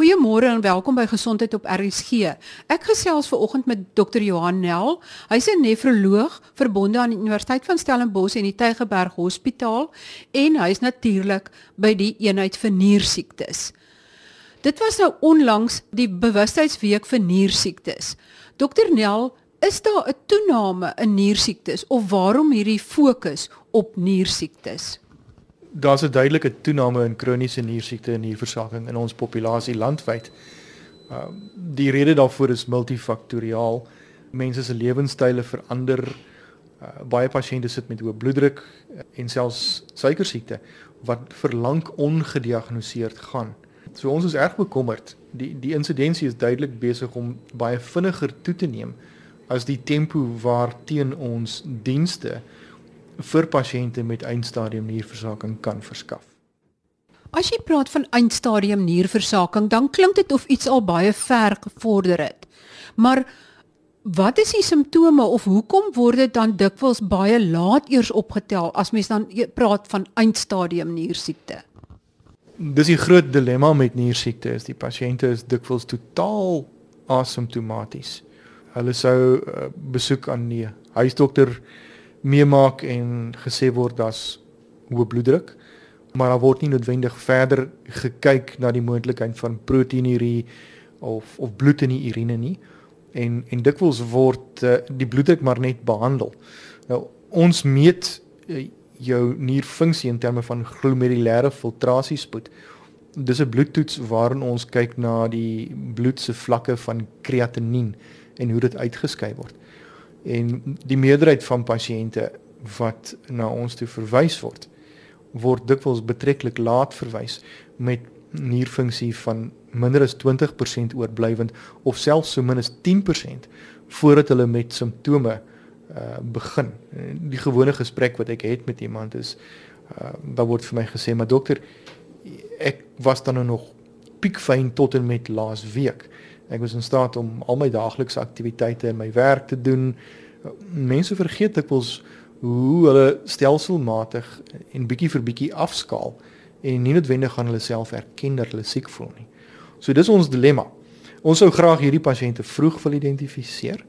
Goeiemôre en welkom by Gesondheid op RSG. Ek gesels ver oggend met Dr. Johan Nel. Hy's 'n nefroloog verbonde aan die Universiteit van Stellenbosch en die Tygerberg Hospitaal en hy's natuurlik by die eenheid vir niersiektes. Dit was nou onlangs die bewustheidsweek vir niersiektes. Dr. Nel, is daar 'n toename in niersiektes of waarom hierdie fokus op niersiektes? Daar's 'n duidelike toename in kroniese niersiekte en nierversaking in ons populasie landwyd. Uh die rede daarvoor is multifaktoriaal. Mense se lewenstyle verander. Uh, baie pasiënte sit met hoë bloeddruk en selfs suikersiekte wat vir lank ongediagnoseerd gaan. So ons is erg bekommerd. Die die insidensie is duidelik besig om baie vinniger toe te neem as die tempo waarteen ons dienste vir pasiënte met eindstadium nierversaking kan verskaf. As jy praat van eindstadium nierversaking, dan klink dit of iets al baie ver gevorder het. Maar wat is die simptome of hoekom word dit dan dikwels baie laat eers opgetel as mens dan e-, praat van eindstadium niersiekte? Dis die groot dilemma met niersiekte is die pasiënte is dikwels totaal asymptomaties. Hulle sou uh, besoek aan die huisdokter meemaak en gesê word dat hoë bloeddruk maar daar word nie noodwendig verder gekyk na die moontlikheid van proteinurie of of bloed in die urine nie en en dikwels word uh, die bloeddruk maar net behandel. Nou ons meet uh, jou nierfunksie in terme van glomerulêre filtrasiespoed. Dis 'n bloedtoets waarin ons kyk na die bloed se vlakke van kreatinien en hoe dit uitgeskei word en die meerderheid van pasiënte wat na ons toe verwys word word dikwels betreklik laat verwys met nierfunksie van minder as 20% oorblywend of selfs so min as 10% voordat hulle met simptome uh begin. Die gewone gesprek wat ek het met iemand is uh daar word vir my gesê maar dokter ek was dan nou nog piekfyn tot en met laas week. Ek was in staat om al my daaglikse aktiwiteite en my werk te doen. Mense vergeet dikwels hoe hulle stelselmatig en bietjie vir bietjie afskaal en nie noodwendig gaan hulle self erken dat hulle siek voel nie. So dis ons dilemma. Ons sou graag hierdie pasiënte vroeg wil identifiseer.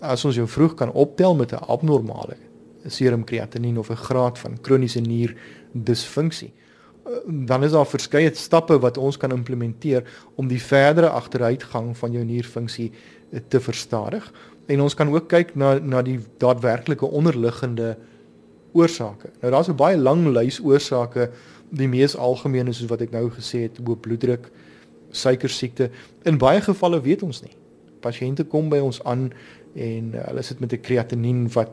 As ons jou vroeg kan optel met 'n abnormale serum kreatinien of 'n graad van kroniese nier disfunksie dan is daar verskeie stappe wat ons kan implementeer om die verdere agteruitgang van jou nierfunksie eh, te verstadig. En ons kan ook kyk na na die daadwerklike onderliggende oorsake. Nou daar's 'n baie lang lys oorsake, die mees algemene soos wat ek nou gesê het, hoë bloeddruk, suikersiekte. In baie gevalle weet ons nie. Pasiënte kom by ons aan en uh, hulle sit met 'n kreatinien wat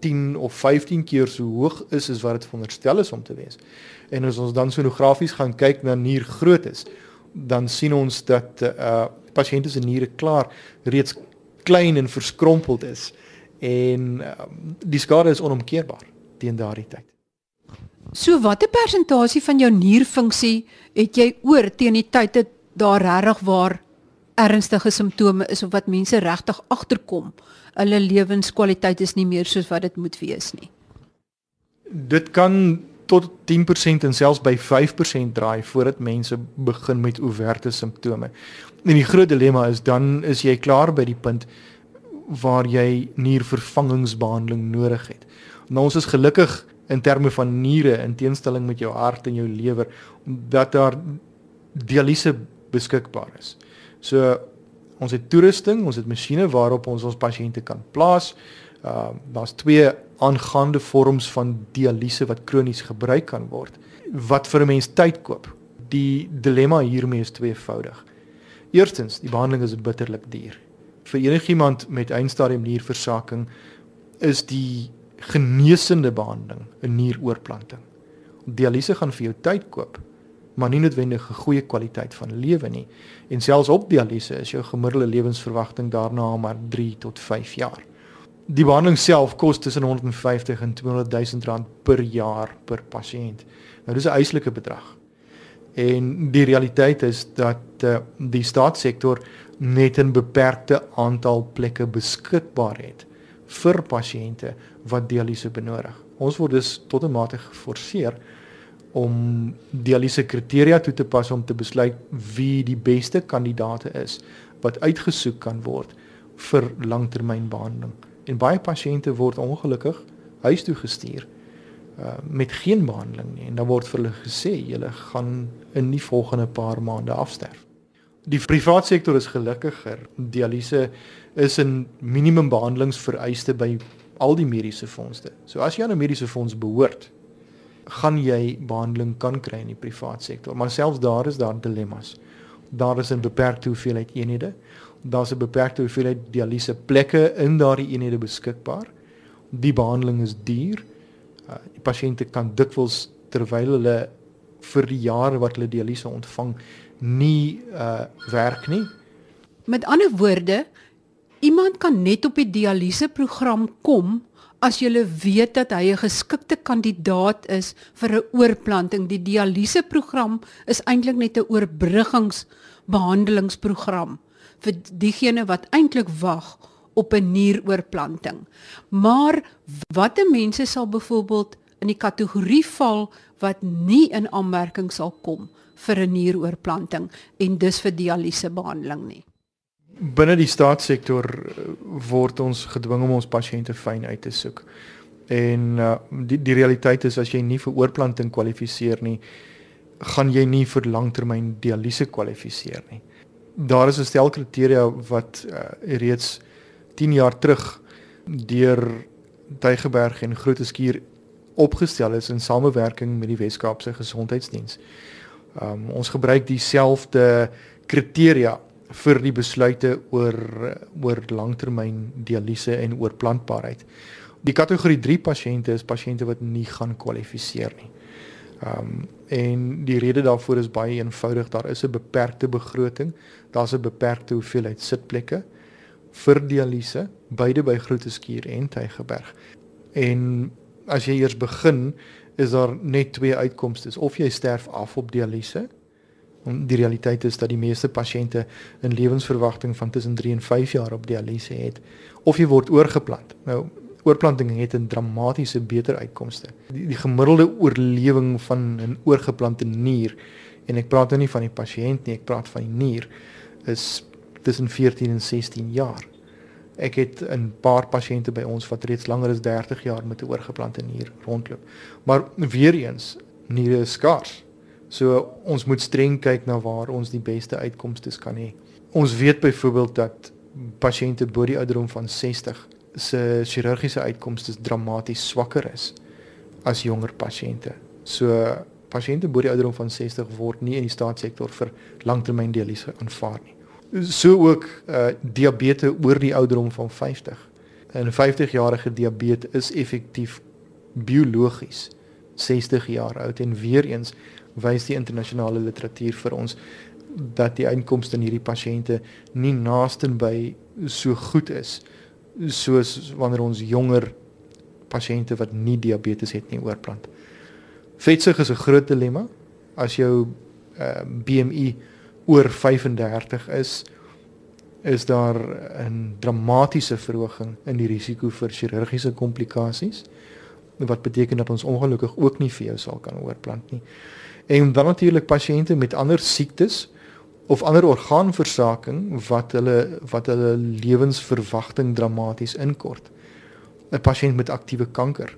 10 of 15 keer so hoog is as wat dit veronderstel is om te wees. En as ons dan sonografies gaan kyk na niergroottes, dan sien ons dat uh pasiënte se niere klaar reeds klein en verskrompeld is en uh, die skade is onomkeerbaar teen daardie tyd. So watter persentasie van jou nierfunksie het jy oor teen die tyd dat daar regtig waar ernstige simptome is of wat mense regtig agterkom? Hulle lewenskwaliteit is nie meer soos wat dit moet wees nie. Dit kan tot 10% en selfs by 5% draai voordat mense begin met overte simptome. En die groot dilemma is dan is jy klaar by die punt waar jy niervervangingsbehandeling nodig het. Nou ons is gelukkig in terme van niere in teenstelling met jou hart en jou lewer dat daar dialyse beskikbaar is. So ons het toerusting, ons het masjiene waarop ons ons pasiënte kan plaas. Ehm uh, daar's twee aangaande vorms van dialyse wat kronies gebruik kan word wat vir 'n mens tyd koop. Die dilemma hiermee is tweevoudig. Eerstens, die behandeling is bitterlik duur. Vir enigiemand met eindstadium nierversaking is die genesende behandeling 'n nieroorplanting. Dialyse gaan vir jou tyd koop maar nie noodwendig 'n goeie kwaliteit van lewe nie. En selfs op dialyse is jou gemiddelde lewensverwagting daarna maar 3 tot 5 jaar. Die behandeling self kos tussen 150 en 200 000 rand per jaar per pasiënt. Nou dis 'n eislike bedrag. En die realiteit is dat uh, die staatssektor net 'n beperkte aantal plekke beskikbaar het vir pasiënte wat dialyse benodig. Ons word dus tot 'n mate geforseer om dialyse kriteria toe te pas om te besluit wie die beste kandidaate is wat uitgesoek kan word vir langtermynbehandeling. En baie pasiënte word ongelukkig huis toe gestuur uh met geen behandeling nie en dan word vir hulle gesê julle gaan in die volgende paar maande afsterf. Die private sektor is gelukkiger. Dialyse is 'n minimum behandelingsvereiste by al die mediese fondse. So as jy aan 'n mediese fonds behoort, gaan jy behandeling kan kry in die private sektor. Maar selfs daar is daar dilemmas. Daar is 'n beperkte hoeveelheid eenhede. Daar's 'n beperkte hoeveelheid dialyse plekke in daardie eenhede beskikbaar. Die behandeling is duur. Uh, die pasiënte kan dikwels terwyl hulle vir die jare wat hulle dialyse ontvang nie uh werk nie. Met ander woorde, iemand kan net op die dialyse program kom as jy weet dat hy 'n geskikte kandidaat is vir 'n oorplanting. Die dialyse program is eintlik net 'n oorbruggingsbehandelingsprogram vir diegene wat eintlik wag op 'n nieroorplanting. Maar watter mense sal byvoorbeeld in die kategorie val wat nie in aanmerking sal kom vir 'n nieroorplanting en dus vir dialyse behandeling nie? Binne die staatssektor eh, word ons gedwing om ons pasiënte fyn uit te soek. En uh, die die realiteit is as jy nie vir oorplanting kwalifiseer nie, gaan jy nie vir langtermyn dialyse kwalifiseer nie. Daar is 'n stel kriteria wat uh, reeds 10 jaar terug deur Tygerberg en Groote opgestel is in samewerking met die Wes-Kaapse Gesondheidsdiens. Um, ons gebruik dieselfde kriteria vir die besluite oor oor langtermyn dialyse en oorplantbaarheid. Die kategorie 3 pasiënte is pasiënte wat nie gaan kwalifiseer nie. Ehm um, en die rede daarvoor is baie eenvoudig, daar is 'n beperkte begroting, daar's 'n beperkte hoeveelheid sitplekke vir dialyse beide by Groote en Tygerberg. En as jy eers begin, is daar net twee uitkomste. Of jy sterf af op dialyse Die realiteit is dat die meeste pasiënte 'n lewensverwagting van tussen 3 en 5 jaar op dialyse het of jy word oorgeplant. Nou oorplanting het 'n dramatiese beter uitkomste. Die, die gemiddelde oorlewing van 'n oorgeplante nier en ek praat nou nie van die pasiënt nie, ek praat van die nier is tussen 14 en 16 jaar. Ek het 'n paar pasiënte by ons wat reeds langer as 30 jaar met 'n oorgeplante nier rondloop. Maar weer eens, niere is skaars. So ons moet streng kyk na waar ons die beste uitkomste kan hê. Ons weet byvoorbeeld dat pasiënte bo die ouderdom van 60 se chirurgiese uitkomste dramaties swakker is as jonger pasiënte. So pasiënte bo die ouderdom van 60 word nie in die staatssektor vir langtermyn dialyse aanvaar nie. So ook uh diabetes oor die ouderdom van 50. 'n 50-jarige diabetes is effektief biologies 60 jaar oud en weer eens wys die internasionale literatuur vir ons dat die inkomste in hierdie pasiënte nie naaste by so goed is soos wanneer ons jonger pasiënte wat nie diabetes het nie oorplant. Vetsug is 'n groot dilemma as jou uh, ehm, BMI oor 35 is is daar 'n dramatiese verhoging in die risiko vir chirurgiese komplikasies wat beteken dat ons ongelukkig ook nie vir jou sal kan oorplant nie. En dan natuurlik pasiënte met ander siektes of ander orgaanversaking wat hulle wat hulle lewensverwagting dramaties inkort. 'n Pasiënt met aktiewe kanker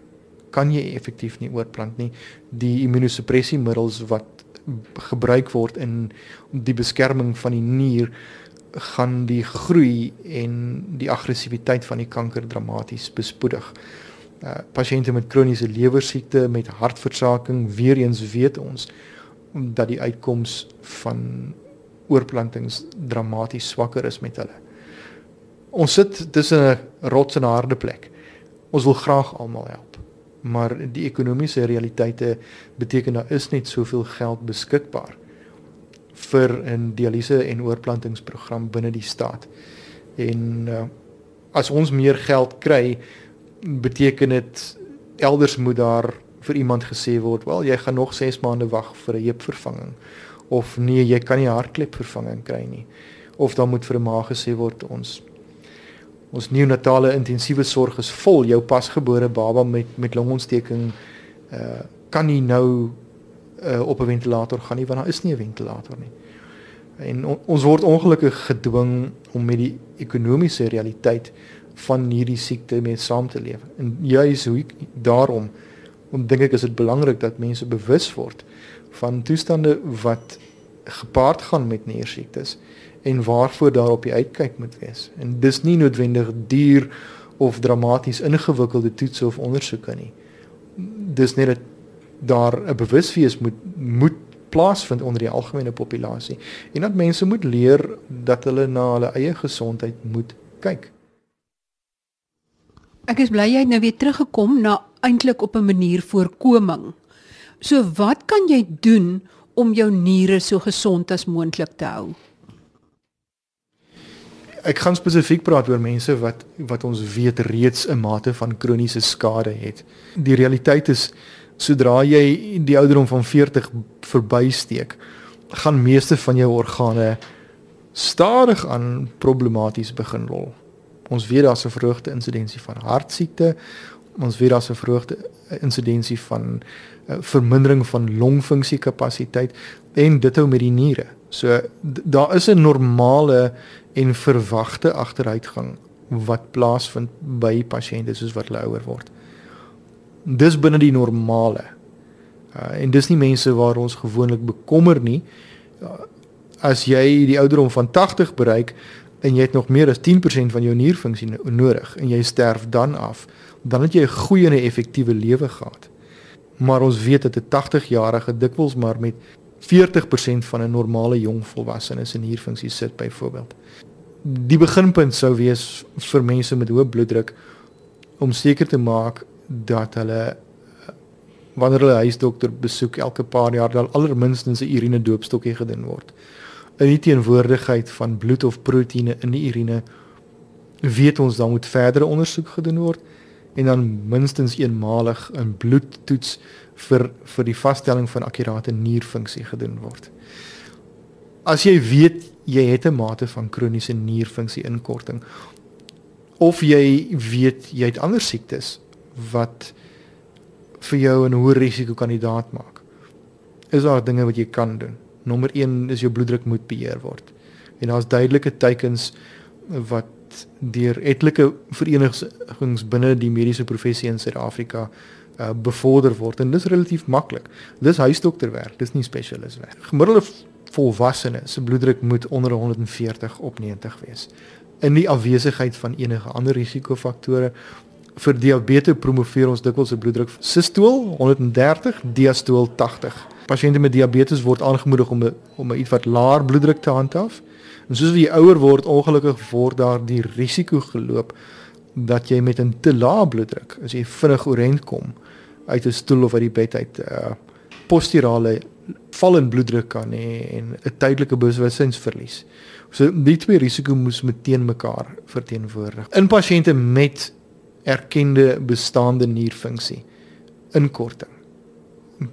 kan jy effektief nie oorplant nie. Die immunosuppressiemiddels wat gebruik word in die beskerming van die nier gaan die groei en die aggressiwiteit van die kanker dramaties bespoedig. Uh, pasiënte met kroniese lewersiekte met hartversaking weer eens weet ons dat die uitkoms van oorplantings dramaties swakker is met hulle. Ons sit tussen 'n rots en 'n harde plek. Ons wil graag almal help, maar die ekonomiese realiteite beteken daar is net soveel geld beskikbaar vir 'n dialyse en oorplantingsprogram binne die staat. En uh, as ons meer geld kry, beteken dit elders moet daar vir iemand gesê word, "Wel, jy gaan nog 6 maande wag vir 'n heupvervanging." Of nee, jy kan nie hartklepvervanging kry nie. Of dan moet vir 'n ma gesê word, "Ons ons neonatale intensiewe sorg is vol. Jou pasgebore baba met met longontsteking uh kan nie nou uh, op 'n ventilator gaan nie want daar is nie 'n ventilator nie. En on, ons word ongelukkig gedwing om met die ekonomiese realiteit van hierdie siekte mee saam te leef. En juis hoe daarom om dink ek is dit belangrik dat mense bewus word van toestande wat gepaard gaan met niersiektes en waarvoor daar op die uitkyk moet wees. En dis nie noodwendig duur of dramaties ingewikkelde toetse of ondersoeke nie. Dis net dat daar 'n bewuswees moet moet plaasvind onder die algemene populasie en dat mense moet leer dat hulle na hulle eie gesondheid moet kyk. Ek is bly jy het nou weer teruggekom na eintlik op 'n manier voorkoming. So wat kan jy doen om jou niere so gesond as moontlik te hou? Ek gaan spesifiek praat oor mense wat wat ons weet reeds 'n mate van kroniese skade het. Die realiteit is sodra jy die ouderdom van 40 verbysteek, gaan meeste van jou organe stadig aan problematies begin rol. Ons weet daar's 'n verhoogde insidensie van hartsiekte. Ons weet daar's 'n verhoogde insidensie van uh, vermindering van longfunksie kapasiteit en dit hou met die niere. So daar is 'n normale en verwagte agteruitgang wat plaasvind by pasiënte soos wat hulle ouer word. Dis binne die normale. Uh, en dis nie mense waar ons gewoonlik bekommer nie. Uh, as jy die ouderdom van 80 bereik en jy het nog meer as 10% van jou nierfunksie nodig en jy sterf dan af, dan het jy 'n goeie en effektiewe lewe gehad. Maar ons weet dat 'n 80-jarige dikwels maar met 40% van 'n normale jong volwassene se nierfunksie sit byvoorbeeld. Die beginpunt sou wees vir mense met hoë bloeddruk om seker te maak dat hulle wanneer hulle huisdokter besoek elke paar jaar dan allerminstens 'n urine doopstokkie gedoen word. In die teenwoordigheid van bloed of proteïene in die urine weet ons dan moet verdere ondersoek gedoen word en dan minstens eenmalig 'n een bloedtoets vir vir die vasstelling van akkurate nierfunksie gedoen word. As jy weet jy het 'n mate van kroniese nierfunksie inkorting of jy weet jy het ander siektes wat vir jou 'n hoë risiko kandidaat maak. Is daar dinge wat jy kan doen? Nommer 1 is jou bloeddruk moet beheer word. En daar's duidelike teikens wat deur etlike verenigings binne die mediese professie in Suid-Afrika uh, bevorder word en dis relatief maklik. Dis huisdokterwerk, dis nie spesialiswerk. Gemiddelde volwassene se bloeddruk moet onder 140 op 90 wees. In die afwesigheid van enige ander risikofaktore vir diabetes promoveer ons dikwels 'n bloeddruk sistool 130, diastool 80. Pasiënte met diabetes word aangemoedig om 'n om 'n iets wat laer bloeddruk te handhaaf. En soos jy ouer word, ongelukkig word daar die risiko geloop dat jy met 'n te lae bloeddruk, as jy vinnig oorent kom uit 'n stoel of uit die bed uit, uh posturale val in bloeddruk kan hê en 'n tydelike bewussynsverlies. So die twee risiko moes meteen mekaar verteenwoordig. In pasiënte met erkende bestaande nierfunksie inkorting.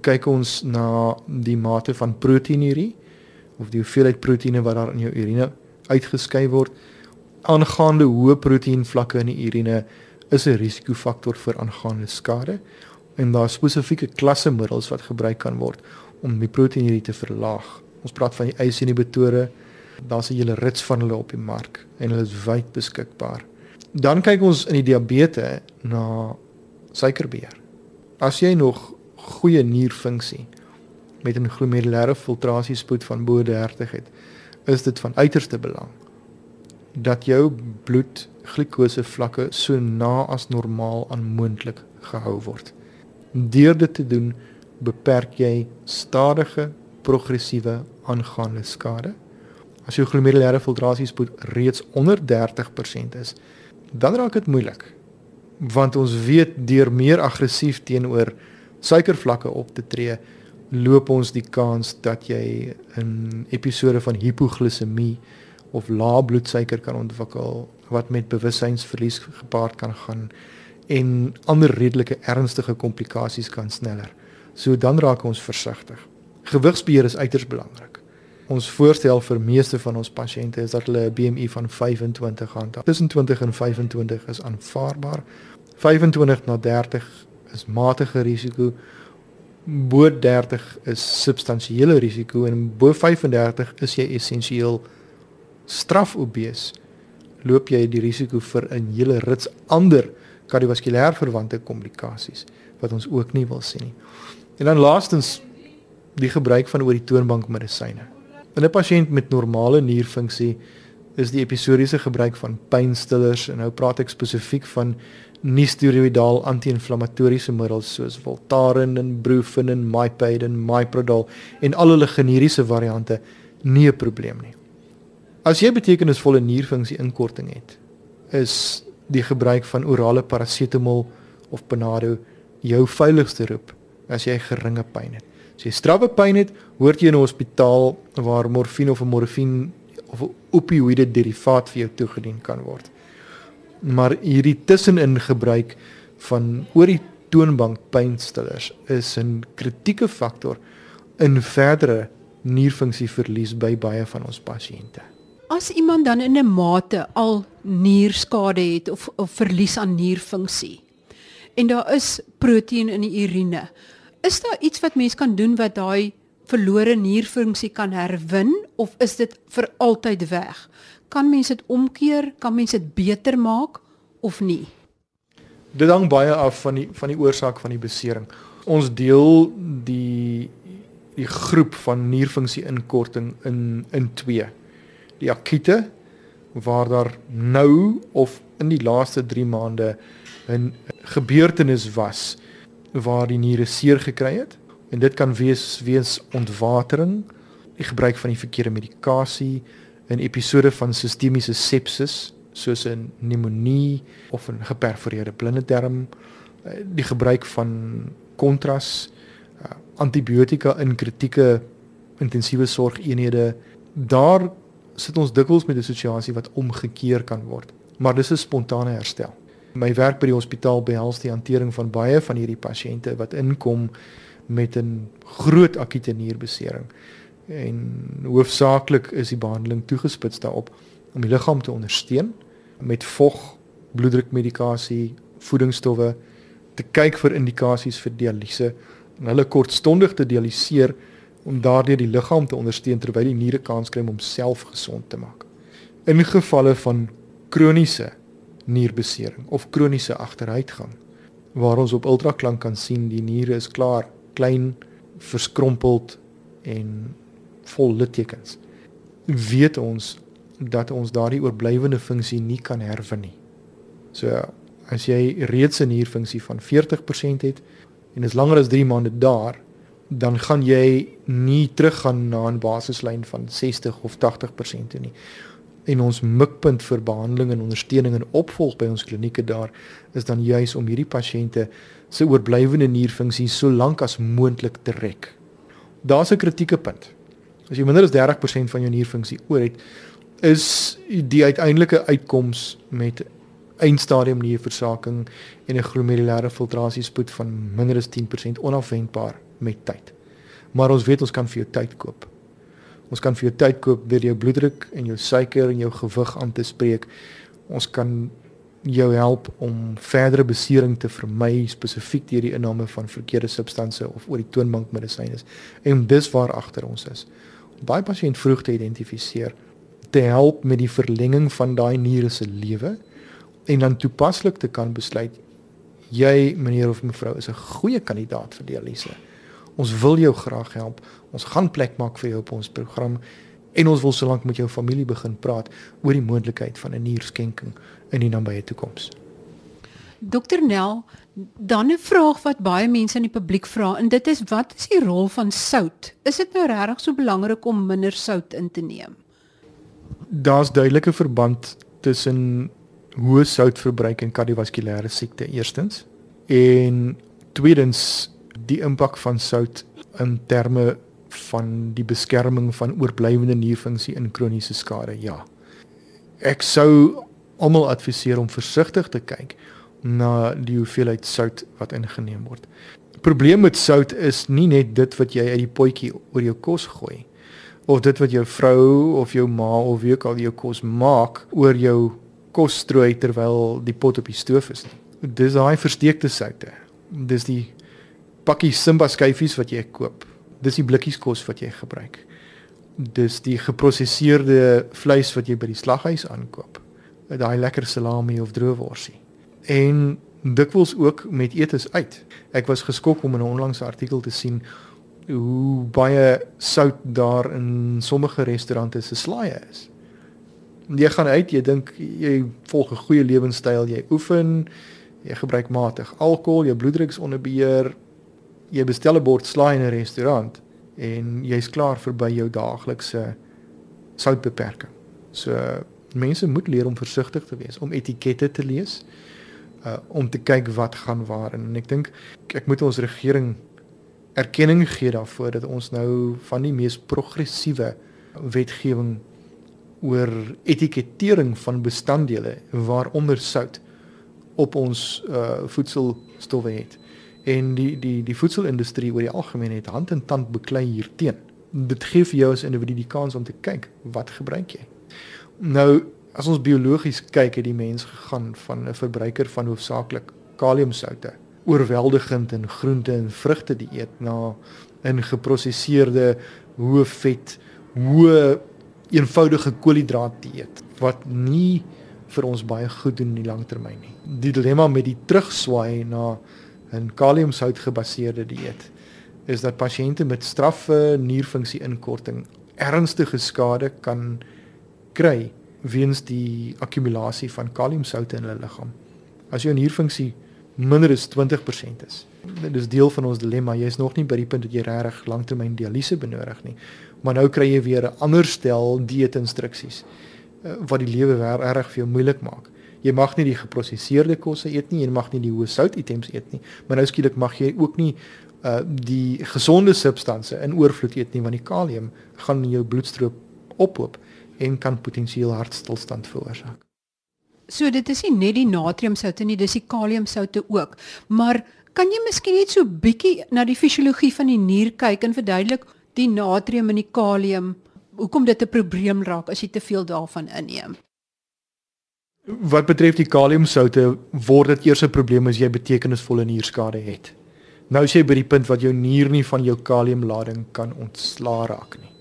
Kyk ons na die mate van proteinurie of die hoeveelheid proteïene wat daar in jou urine uitgeskei word aangaande hoë proteïenvlakke in die urine is 'n risikofaktor vir aangaande skade en daar spesifieke klasse middels wat gebruik kan word om die proteïnurie te verlaag. Ons praat van die ACE inhibitore. Daar's 'n hele rits van hulle op die mark en hulle is wyd beskikbaar. Dan kyk ons in die diabetes na suikerbeheer. As jy nog goeie nierfunksie met 'n glomerulêre filtrasiespoed van bo 30 het, is dit van uiterste belang dat jou bloedglikose vlakke so na as normaal aan moontlik gehou word. Deur dit te doen, beperk jy stadige progressiewe aangaande skade. As jou glomerulêre filtrasiespoed reeds onder 30% is, dan raak dit moeilik. Want ons weet deur meer aggressief teenoor suikervlakke op te tree, loop ons die kans dat jy 'n episode van hipoglikemie of lae bloedsuiker kan ontwikkel wat met bewussynsverlies gepaard kan gaan en ander redelike ernstige komplikasies kan sneller. So dan raak ons versigtig. Gewigsbeheer is uiters belangrik. Ons voorstel vir meeste van ons pasiënte is dat hulle 'n BMI van 25 handhaaf. Tussen 20 en 25 is aanvaarbaar. 25 na 30 is matige risiko. bo 30 is substansiële risiko en bo 35 is jy essensieel strafobees. Loop jy die risiko vir 'n hele rits ander kardiovaskulêr verwante komplikasies wat ons ook nie wil sien nie. En dan laastens die gebruik van oor die toonbank medisyne. In 'n pasiënt met normale nierfunksie is die episodiese gebruik van pynstillers en nou praat ek spesifiek van nie-steroïdaal anti-inflammatoriese middels soos Voltaren en Brufen en Mypade en Myprodol en al hulle generiese variante nie 'n probleem nie. As jy betekenisvolle nierfunksie inkorting het, is die gebruik van orale parasetamol of Panado jou veiligste roep as jy geringe pyn het. As jy strawwe pyn het, hoort jy in 'n hospitaal waar morfine of 'n morfine of 'n opioïde derivaat vir jou toegedien kan word. Maar hierdie tussenin gebruik van oor die toonbank pynstillers is 'n kritieke faktor in verdere nierfunksieverlies by baie van ons pasiënte. As iemand dan in 'n mate al nierskade het of of verlies aan nierfunksie en daar is proteïen in die urine, is daar iets wat mens kan doen wat daai verlore nierfunksie kan herwin of is dit vir altyd weg? Kan mens dit omkeer? Kan mens dit beter maak of nie? Dit hang baie af van die van die oorsaak van die besering. Ons deel die die groep van nierfunksie inkorting in in twee die akute waar daar nou of in die laaste 3 maande 'n gebeurtenis was waar die niere seer gekry het en dit kan wees weens ontwatering, die gebruik van die verkeerde medikasie, 'n episode van sistemiese sepsis soos 'n pneumonie of 'n geperforeerde blinde darm, die gebruik van kontras, antibiotika in kritieke intensiewe sorgeenhede, daar sit ons dikwels met 'n situasie wat omgekeer kan word. Maar dis 'n spontane herstel. My werk by die hospitaal behels die hantering van baie van hierdie pasiënte wat inkom met 'n groot akute nierbesering. En hoofsaaklik is die behandeling toegespits daarop om die liggaam te ondersteun met vog, bloeddrukmedikasie, voedingsstowwe te kyk vir indikasies vir dialyse en hulle kortstondig te dialiseer om daardeur die liggaam te ondersteun terwyl die niere kans kry om self gesond te maak. In gevalle van kroniese nierbesering of kroniese agteruitgang waar ons op ultraklank kan sien die niere is klaar klein, verskrompeld en vol littekens. Weet ons dat ons daardie oorblywende funksie nie kan herwin nie. So as jy reeds 'n nierfunksie van 40% het en is langer as 3 maande daar, dan gaan jy nie teruggaan na 'n basislyn van 60 of 80% toe nie. En ons mikpunt vir behandeling en ondersteuning en opvolg by ons klinieke daar is dan juis om hierdie pasiënte se oorblywende nierfunksie so lank as moontlik te rek. Daar's 'n kritieke punt. As jy minder as 30% van jou nierfunksie oor het, is die uiteindelike uitkoms met eindstadium nierversaking en 'n glomerulêre filtrasiespoed van minder as 10% onafwendbaar met tyd. Maar ons weet ons kan vir jou tyd koop. Ons kan vir jou tyd koop deur jou bloeddruk en jou suiker en jou gewig aan te spreek. Ons kan jou help om verdere besering te vermy spesifiek deur die inname van verkeerde substansies of oor die toonbankmedisyne. En dis waar agter ons is. Om daai pasiënt vroeg te identifiseer te help met die verlenging van daai niere se lewe en dan toepaslik te kan besluit jy meneer of mevrou is 'n goeie kandidaat vir dialyse. Ons wil jou graag help. Ons gaan plek maak vir jou op ons program en ons wil solank met jou familie begin praat oor die moontlikheid van 'n nierskenking in die nabye toekoms. Dokter Nel, dan 'n vraag wat baie mense in die publiek vra en dit is wat is die rol van sout? Is dit nou regtig so belangrik om minder sout in te neem? Daar's duidelike verband tussen hoë soutverbruik en kardiovaskulêre siekte eerstens en tweedens die impak van sout in terme van die beskerming van oorblywende nierfunksie in kroniese skade. Ja. Ek sou almal adviseer om versigtig te kyk na die hoeveelheid sout wat ingeneem word. Die probleem met sout is nie net dit wat jy uit die potjie oor jou kos gooi of dit wat jou vrou of jou ma of wie ook al jou kos maak oor jou kos strooi terwyl die pot op die stoof is. Dis daai versteekte soutte. Dis die pakkie Simba skyfies wat jy koop. Dis die blikkies kos wat jy gebruik. Dis die geprosesseerde vleis wat jy by die slaghuis aankoop. Daai lekker salami of droëworsie. En dikwels ook met etes uit. Ek was geskok om in 'n onlangse artikel te sien hoe baie sout daar in sommige restaurante se slaaie is. Jy gaan uit, jy dink jy volg 'n goeie lewenstyl, jy oefen, jy gebruik matig alkohol, jou bloeddruk is onder beheer. Jy bestel 'n bord slaai in 'n restaurant en jy's klaar vir by jou daaglikse soutbeperking. So mense moet leer om versigtig te wees, om etikette te lees uh, om te kyk wat gaan waar en ek dink ek moet ons regering erkenning gee daarvoor dat ons nou van die mees progressiewe wetgewing oor etikettering van bestanddele waaronder sout op ons uh, voedselstowwe het en die die die voedselindustrie oor die algemeen het hand in tand beklei hierteen dit gee vir jou as individu die kans om te kyk wat gebruik jy nou as ons biologies kyk het die mens gegaan van 'n verbruiker van hoofsaaklik kaliumsoute oorweldigend in groente en vrugte dieet na 'n geprosesseerde hoë vet, hoë eenvoudige koolhidraat dieet wat nie vir ons baie goed doen in die langtermyn nie. Die dilemma met die terugswaai na 'n kaliumsout gebaseerde dieet is dat pasiënte met straffe nierfunksie inkorting ernstige skade kan kry weens die akkumulasie van kaliumsoute in hulle liggaam. As jou nierfunksie minder as 20% is, dit is deel van ons dilemma. Jy is nog nie by die punt dat jy regtig langtermyn dialyse benodig nie. Maar nou kry jy weer 'n ander stel dieetinstruksies eh, wat die lewe reg vir jou moeilik maak. Jy mag nie die geprosesseerde kosse eet nie, jy mag nie die hoë sout items eet nie, maar nou skielik mag jy ook nie uh die gesonde substansies in oorvloed eet nie want die kalium gaan in jou bloedstroop ophoop en kan potensieel hartstilstand veroorsaak. So dit is nie net die natriumsoute nie, dis die kaliumsoute ook. Maar kan jy miskien net so bietjie na die fisiologie van die nier kyk en verduidelik die natrium en die kalium, hoekom dit 'n probleem raak as jy te veel daarvan inneem? Wat betref die kaliumsoute, word dit eers 'n probleem as jy betekenisvolle nierskade het. Nou as jy by die punt wat jou nier nie van jou kaliumlading kan ontslaa raak nie.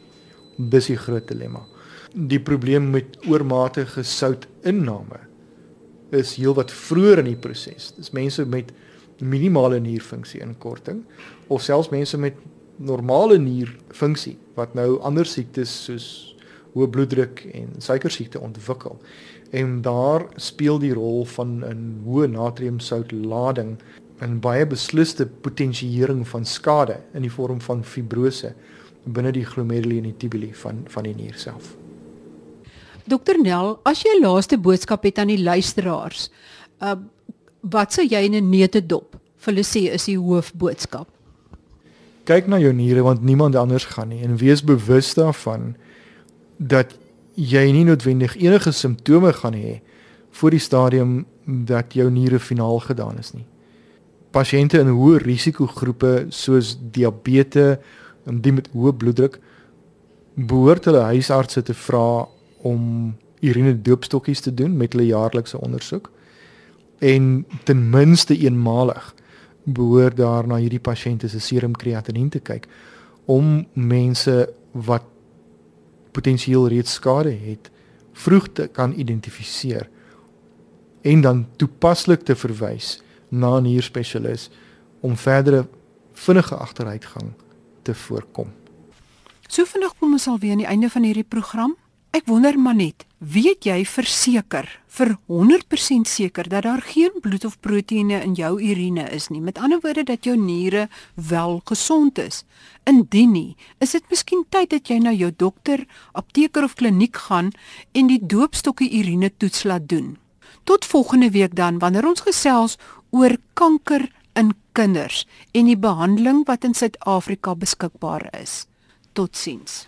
Dis die groot dilemma die probleem met oormatige soutinname is heelwat vroeër in die proses. Dis mense met minimale nierfunksie inkorting of selfs mense met normale nierfunksie wat nou ander siektes soos hoë bloeddruk en suikersiekte ontwikkel. En daar speel die rol van 'n hoë natriumsoutlading 'n baie beslisste potensiering van skade in die vorm van fibrose binne die glomeruli en die tubuli van van die nier self. Dokter Nel, as jy 'n laaste boodskap het aan die luisteraars, uh wat sou jy in 'n neutedop vir hulle sê is die hoofboodskap? Kyk na jou niere want niemand anders gaan nie en wees bewus daarvan dat jy nie noodwendig enige simptome gaan hê voor die stadium dat jou niere finaal gedaan is nie. Pasiënte in hoë risikogroepe soos diabetes en die met hoë bloeddruk behoort hulle huisartse te vra om urine doopstokkies te doen met hulle jaarlikse ondersoek. En ten minste eenmalig behoort daar na hierdie pasiënte se serum kreatinien te kyk om mense wat potensieel reeds skade het vroeg te kan identifiseer en dan toepaslik te verwys na 'n nierspesialis om verdere vinnige agteruitgang te voorkom. So vinnig kom ons al weer aan die einde van hierdie program. Ek wonder maar net, weet jy verseker vir 100% seker dat daar geen bloed of proteïene in jou urine is nie? Met ander woorde dat jou niere wel gesond is. Indien nie, is dit miskien tyd dat jy na jou dokter, apteker of kliniek gaan en die doopstokkie urine toets laat doen. Tot volgende week dan wanneer ons gesels oor kanker in kinders en die behandeling wat in Suid-Afrika beskikbaar is. Totsiens.